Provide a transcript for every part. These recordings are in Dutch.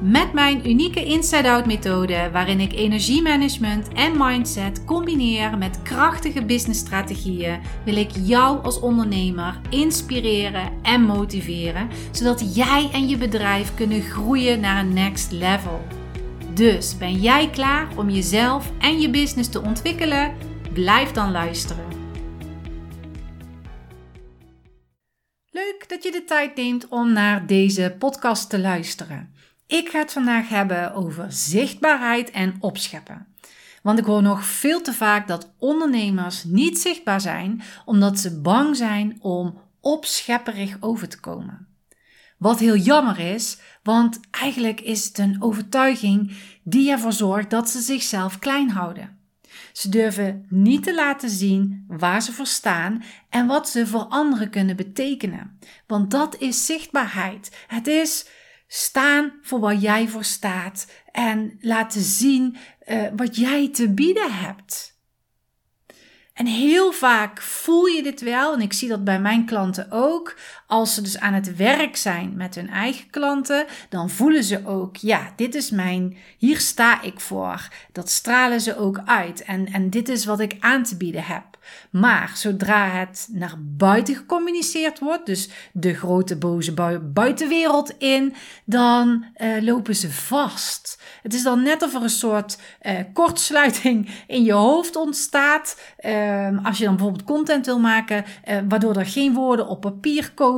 Met mijn unieke inside-out methode, waarin ik energiemanagement en mindset combineer met krachtige businessstrategieën, wil ik jou als ondernemer inspireren en motiveren, zodat jij en je bedrijf kunnen groeien naar een next level. Dus ben jij klaar om jezelf en je business te ontwikkelen? Blijf dan luisteren. Leuk dat je de tijd neemt om naar deze podcast te luisteren. Ik ga het vandaag hebben over zichtbaarheid en opscheppen. Want ik hoor nog veel te vaak dat ondernemers niet zichtbaar zijn omdat ze bang zijn om opschepperig over te komen. Wat heel jammer is, want eigenlijk is het een overtuiging die ervoor zorgt dat ze zichzelf klein houden. Ze durven niet te laten zien waar ze voor staan en wat ze voor anderen kunnen betekenen. Want dat is zichtbaarheid. Het is staan voor waar jij voor staat en laten zien uh, wat jij te bieden hebt. En heel vaak voel je dit wel, en ik zie dat bij mijn klanten ook. Als ze dus aan het werk zijn met hun eigen klanten, dan voelen ze ook, ja, dit is mijn, hier sta ik voor. Dat stralen ze ook uit. En, en dit is wat ik aan te bieden heb. Maar zodra het naar buiten gecommuniceerd wordt, dus de grote boze buitenwereld in, dan uh, lopen ze vast. Het is dan net of er een soort uh, kortsluiting in je hoofd ontstaat. Uh, als je dan bijvoorbeeld content wil maken, uh, waardoor er geen woorden op papier komen,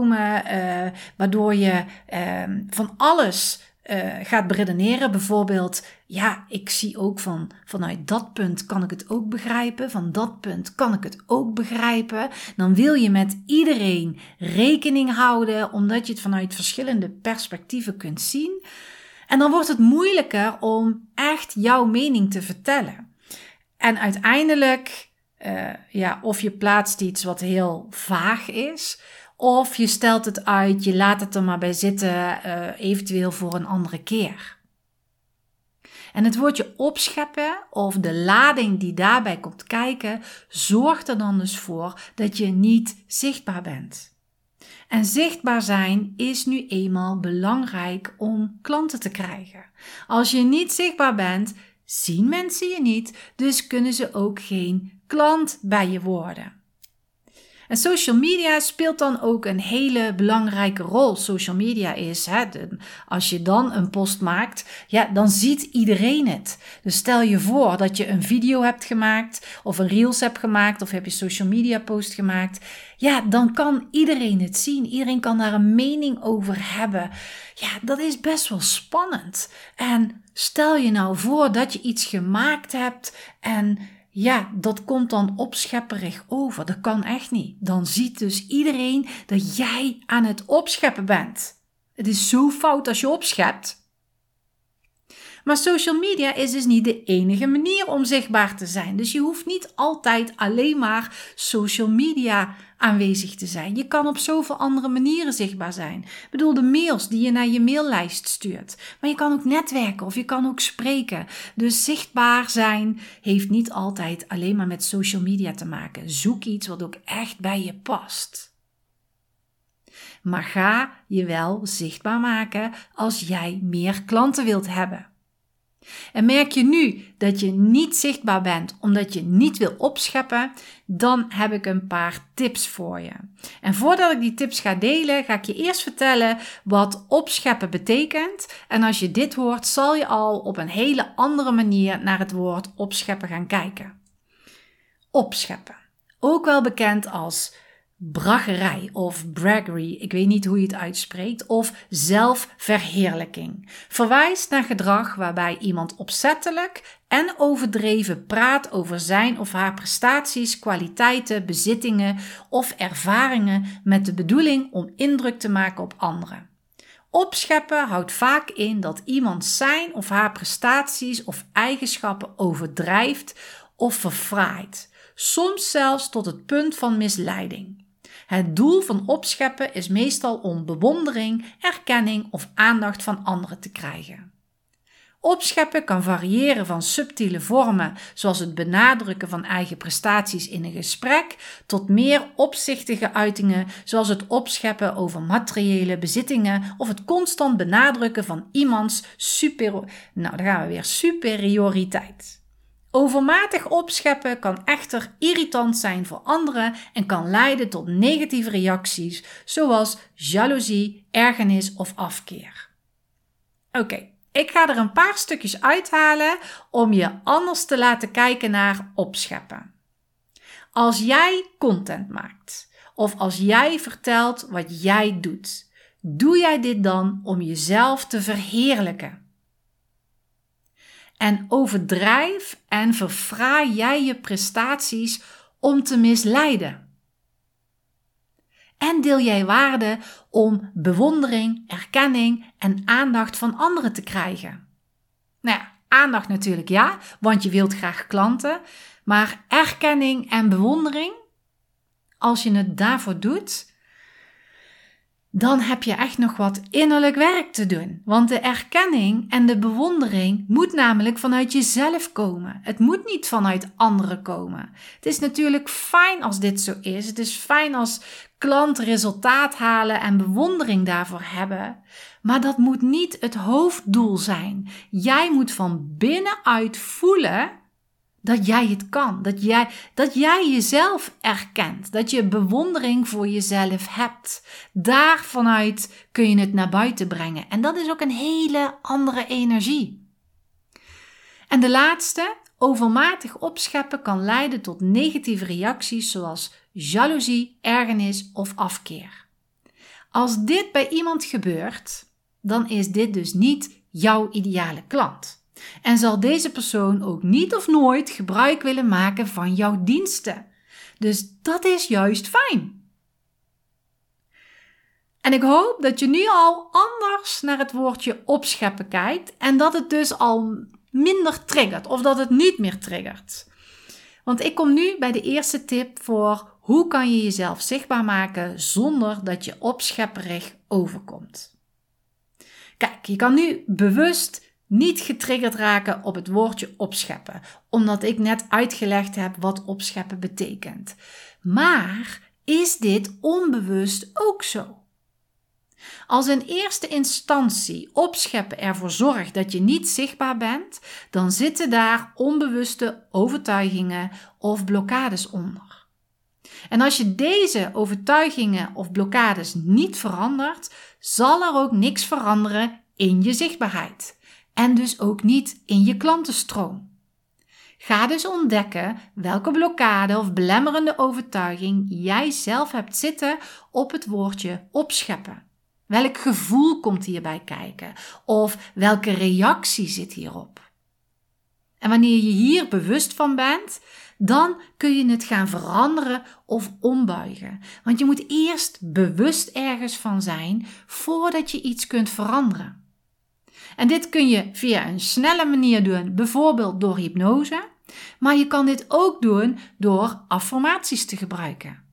waardoor je ehm, van alles uh, gaat beredeneren. Bijvoorbeeld, ja, ik zie ook van vanuit dat punt kan ik het ook begrijpen. Van dat punt kan ik het ook begrijpen. Dan wil je met iedereen rekening houden, omdat je het vanuit verschillende perspectieven kunt zien. En dan wordt het moeilijker om echt jouw mening te vertellen. En uiteindelijk, uh, ja, of je plaatst iets wat heel vaag is, of je stelt het uit, je laat het er maar bij zitten, uh, eventueel voor een andere keer. En het woordje opscheppen of de lading die daarbij komt kijken, zorgt er dan dus voor dat je niet zichtbaar bent. En zichtbaar zijn is nu eenmaal belangrijk om klanten te krijgen. Als je niet zichtbaar bent, zien mensen je niet, dus kunnen ze ook geen klant bij je worden. En social media speelt dan ook een hele belangrijke rol. Social media is, hè, als je dan een post maakt, ja, dan ziet iedereen het. Dus stel je voor dat je een video hebt gemaakt, of een reels hebt gemaakt, of heb je social media post gemaakt. Ja, dan kan iedereen het zien. Iedereen kan daar een mening over hebben. Ja, dat is best wel spannend. En stel je nou voor dat je iets gemaakt hebt en ja, dat komt dan opschepperig over. Dat kan echt niet. Dan ziet dus iedereen dat jij aan het opscheppen bent. Het is zo fout als je opschept. Maar social media is dus niet de enige manier om zichtbaar te zijn. Dus je hoeft niet altijd alleen maar social media aanwezig te zijn. Je kan op zoveel andere manieren zichtbaar zijn. Ik bedoel, de mails die je naar je maillijst stuurt. Maar je kan ook netwerken of je kan ook spreken. Dus zichtbaar zijn heeft niet altijd alleen maar met social media te maken. Zoek iets wat ook echt bij je past. Maar ga je wel zichtbaar maken als jij meer klanten wilt hebben. En merk je nu dat je niet zichtbaar bent omdat je niet wil opscheppen, dan heb ik een paar tips voor je. En voordat ik die tips ga delen, ga ik je eerst vertellen wat opscheppen betekent. En als je dit hoort, zal je al op een hele andere manier naar het woord opscheppen gaan kijken. Opscheppen, ook wel bekend als braggerij of braggery, ik weet niet hoe je het uitspreekt, of zelfverheerlijking. Verwijst naar gedrag waarbij iemand opzettelijk en overdreven praat over zijn of haar prestaties, kwaliteiten, bezittingen of ervaringen met de bedoeling om indruk te maken op anderen. Opscheppen houdt vaak in dat iemand zijn of haar prestaties of eigenschappen overdrijft of verfraait, soms zelfs tot het punt van misleiding. Het doel van opscheppen is meestal om bewondering, erkenning of aandacht van anderen te krijgen. Opscheppen kan variëren van subtiele vormen, zoals het benadrukken van eigen prestaties in een gesprek, tot meer opzichtige uitingen, zoals het opscheppen over materiële bezittingen of het constant benadrukken van iemands super, nou, daar gaan we weer, superioriteit. Overmatig opscheppen kan echter irritant zijn voor anderen en kan leiden tot negatieve reacties, zoals jaloezie, ergernis of afkeer. Oké, ik ga er een paar stukjes uithalen om je anders te laten kijken naar opscheppen. Als jij content maakt of als jij vertelt wat jij doet, doe jij dit dan om jezelf te verheerlijken? En overdrijf en verfraai jij je prestaties om te misleiden? En deel jij waarde om bewondering, erkenning en aandacht van anderen te krijgen? Nou ja, aandacht natuurlijk ja, want je wilt graag klanten. Maar erkenning en bewondering, als je het daarvoor doet, dan heb je echt nog wat innerlijk werk te doen. Want de erkenning en de bewondering moet namelijk vanuit jezelf komen. Het moet niet vanuit anderen komen. Het is natuurlijk fijn als dit zo is. Het is fijn als klanten resultaat halen en bewondering daarvoor hebben. Maar dat moet niet het hoofddoel zijn. Jij moet van binnenuit voelen dat jij het kan. Dat jij, dat jij jezelf erkent. Dat je bewondering voor jezelf hebt. Daar vanuit kun je het naar buiten brengen. En dat is ook een hele andere energie. En de laatste, overmatig opscheppen kan leiden tot negatieve reacties zoals jaloezie, ergernis of afkeer. Als dit bij iemand gebeurt, dan is dit dus niet jouw ideale klant. En zal deze persoon ook niet of nooit gebruik willen maken van jouw diensten. Dus dat is juist fijn. En ik hoop dat je nu al anders naar het woordje opscheppen kijkt en dat het dus al minder triggert of dat het niet meer triggert. Want ik kom nu bij de eerste tip voor hoe kan je jezelf zichtbaar maken zonder dat je opschepperig overkomt. Kijk, je kan nu bewust niet getriggerd raken op het woordje opscheppen, omdat ik net uitgelegd heb wat opscheppen betekent. Maar is dit onbewust ook zo? Als in eerste instantie opscheppen ervoor zorgt dat je niet zichtbaar bent, dan zitten daar onbewuste overtuigingen of blokkades onder. En als je deze overtuigingen of blokkades niet verandert, zal er ook niks veranderen in je zichtbaarheid en dus ook niet in je klantenstroom. Ga dus ontdekken welke blokkade of belemmerende overtuiging jij zelf hebt zitten op het woordje opscheppen. Welk gevoel komt hierbij kijken? Of welke reactie zit hierop? En wanneer je hier bewust van bent, dan kun je het gaan veranderen of ombuigen. Want je moet eerst bewust ergens van zijn voordat je iets kunt veranderen. En dit kun je via een snelle manier doen, bijvoorbeeld door hypnose. Maar je kan dit ook doen door affirmaties te gebruiken.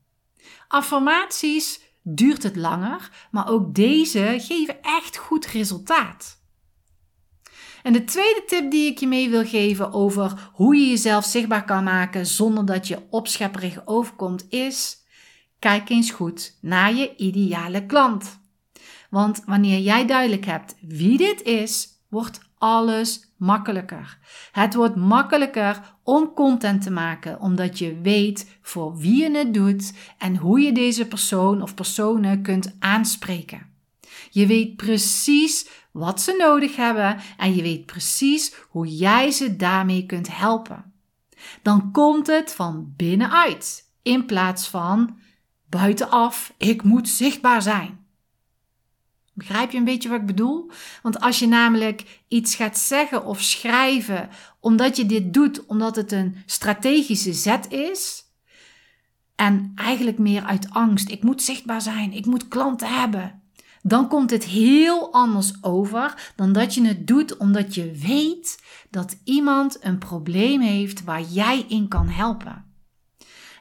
Affirmaties duurt het langer, maar ook deze geven echt goed resultaat. En de tweede tip die ik je mee wil geven over hoe je jezelf zichtbaar kan maken zonder dat je opschepperig overkomt is: kijk eens goed naar je ideale klant. Want wanneer jij duidelijk hebt wie dit is, wordt alles makkelijker. Het wordt makkelijker om content te maken, omdat je weet voor wie je het doet en hoe je deze persoon of personen kunt aanspreken. Je weet precies wat ze nodig hebben en je weet precies hoe jij ze daarmee kunt helpen. Dan komt het van binnenuit in plaats van buitenaf, ik moet zichtbaar zijn. Begrijp je een beetje wat ik bedoel? Want als je namelijk iets gaat zeggen of schrijven omdat je dit doet, omdat het een strategische zet is, en eigenlijk meer uit angst, ik moet zichtbaar zijn, ik moet klanten hebben, dan komt het heel anders over dan dat je het doet omdat je weet dat iemand een probleem heeft waar jij in kan helpen.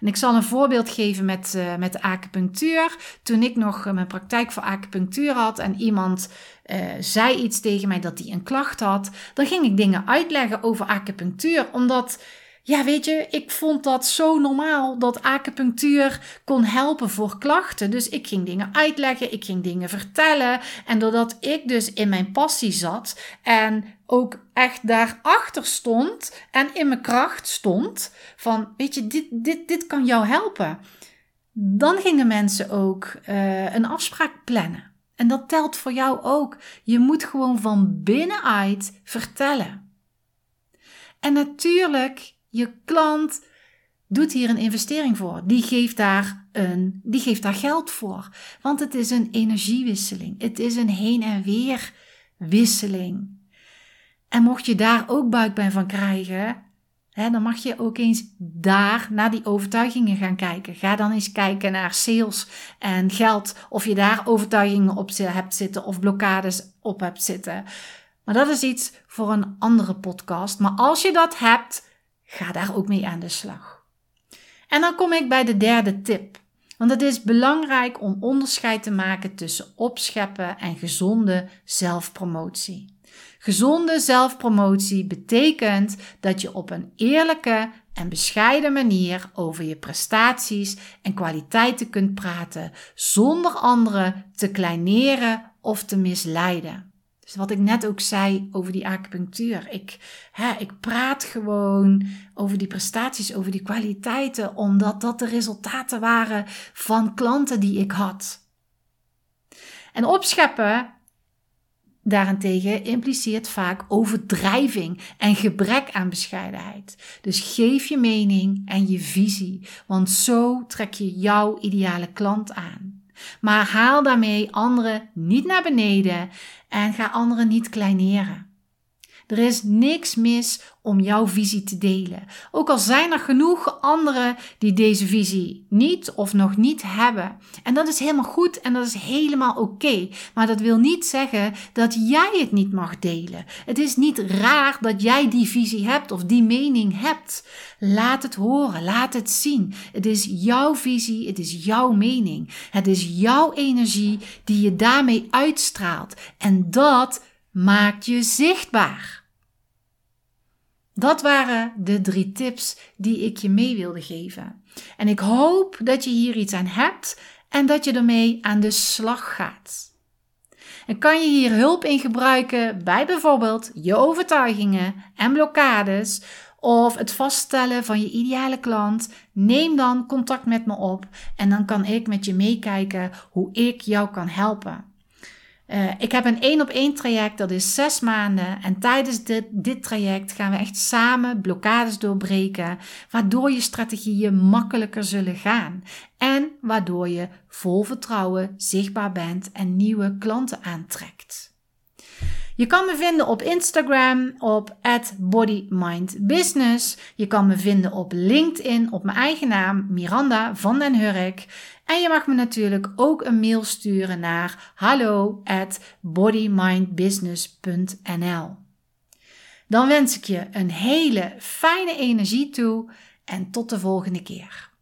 En ik zal een voorbeeld geven met, uh, met acupunctuur. Toen ik nog mijn praktijk voor acupunctuur had en iemand uh, zei iets tegen mij dat hij een klacht had, dan ging ik dingen uitleggen over acupunctuur, omdat ja, weet je, ik vond dat zo normaal dat acupunctuur kon helpen voor klachten. Dus ik ging dingen uitleggen, ik ging dingen vertellen. En doordat ik dus in mijn passie zat en ook echt daarachter stond en in mijn kracht stond, van weet je, dit, dit, dit kan jou helpen. Dan gingen mensen ook uh, een afspraak plannen. En dat telt voor jou ook. Je moet gewoon van binnenuit vertellen. En natuurlijk je klant doet hier een investering voor. Die geeft daar, een, die geeft daar geld voor. Want het is een energiewisseling. Het is een heen en weer wisseling. En mocht je daar ook buikpijn van krijgen, hè, dan mag je ook eens daar naar die overtuigingen gaan kijken. Ga dan eens kijken naar sales en geld. Of je daar overtuigingen op hebt zitten of blokkades op hebt zitten. Maar dat is iets voor een andere podcast. Maar als je dat hebt, Ga daar ook mee aan de slag. En dan kom ik bij de derde tip. Want het is belangrijk om onderscheid te maken tussen opscheppen en gezonde zelfpromotie. Gezonde zelfpromotie betekent dat je op een eerlijke en bescheiden manier over je prestaties en kwaliteiten kunt praten zonder anderen te kleineren of te misleiden. Wat ik net ook zei over die acupunctuur. Ik, hè, ik praat gewoon over die prestaties, over die kwaliteiten, omdat dat de resultaten waren van klanten die ik had. En opscheppen daarentegen impliceert vaak overdrijving en gebrek aan bescheidenheid. Dus geef je mening en je visie, want zo trek je jouw ideale klant aan. Maar haal daarmee anderen niet naar beneden en ga anderen niet kleineren. Er is niks mis om jouw visie te delen. Ook al zijn er genoeg anderen die deze visie niet of nog niet hebben. En dat is helemaal goed en dat is helemaal oké. Maar dat wil niet zeggen dat jij het niet mag delen. Het is niet raar dat jij die visie hebt of die mening hebt. Laat het horen, laat het zien. Het is jouw visie, het is jouw mening. Het is jouw energie die je daarmee uitstraalt. En dat maakt je zichtbaar. Dat waren de drie tips die ik je mee wilde geven. En ik hoop dat je hier iets aan hebt en dat je ermee aan de slag gaat. En kan je hier hulp in gebruiken bij bijvoorbeeld je overtuigingen en blokkades of het vaststellen van je ideale klant? Neem dan contact met me op en dan kan ik met je meekijken hoe ik jou kan helpen. Uh, ik heb een één op één traject, dat is zes maanden. En tijdens dit, dit traject gaan we echt samen blokkades doorbreken, waardoor je strategieën makkelijker zullen gaan. En waardoor je vol vertrouwen zichtbaar bent en nieuwe klanten aantrekt. Je kan me vinden op Instagram op @bodymindbusiness. Je kan me vinden op LinkedIn op mijn eigen naam Miranda van den Hurk. En je mag me natuurlijk ook een mail sturen naar hallo at bodymindbusiness.nl. Dan wens ik je een hele fijne energie toe en tot de volgende keer.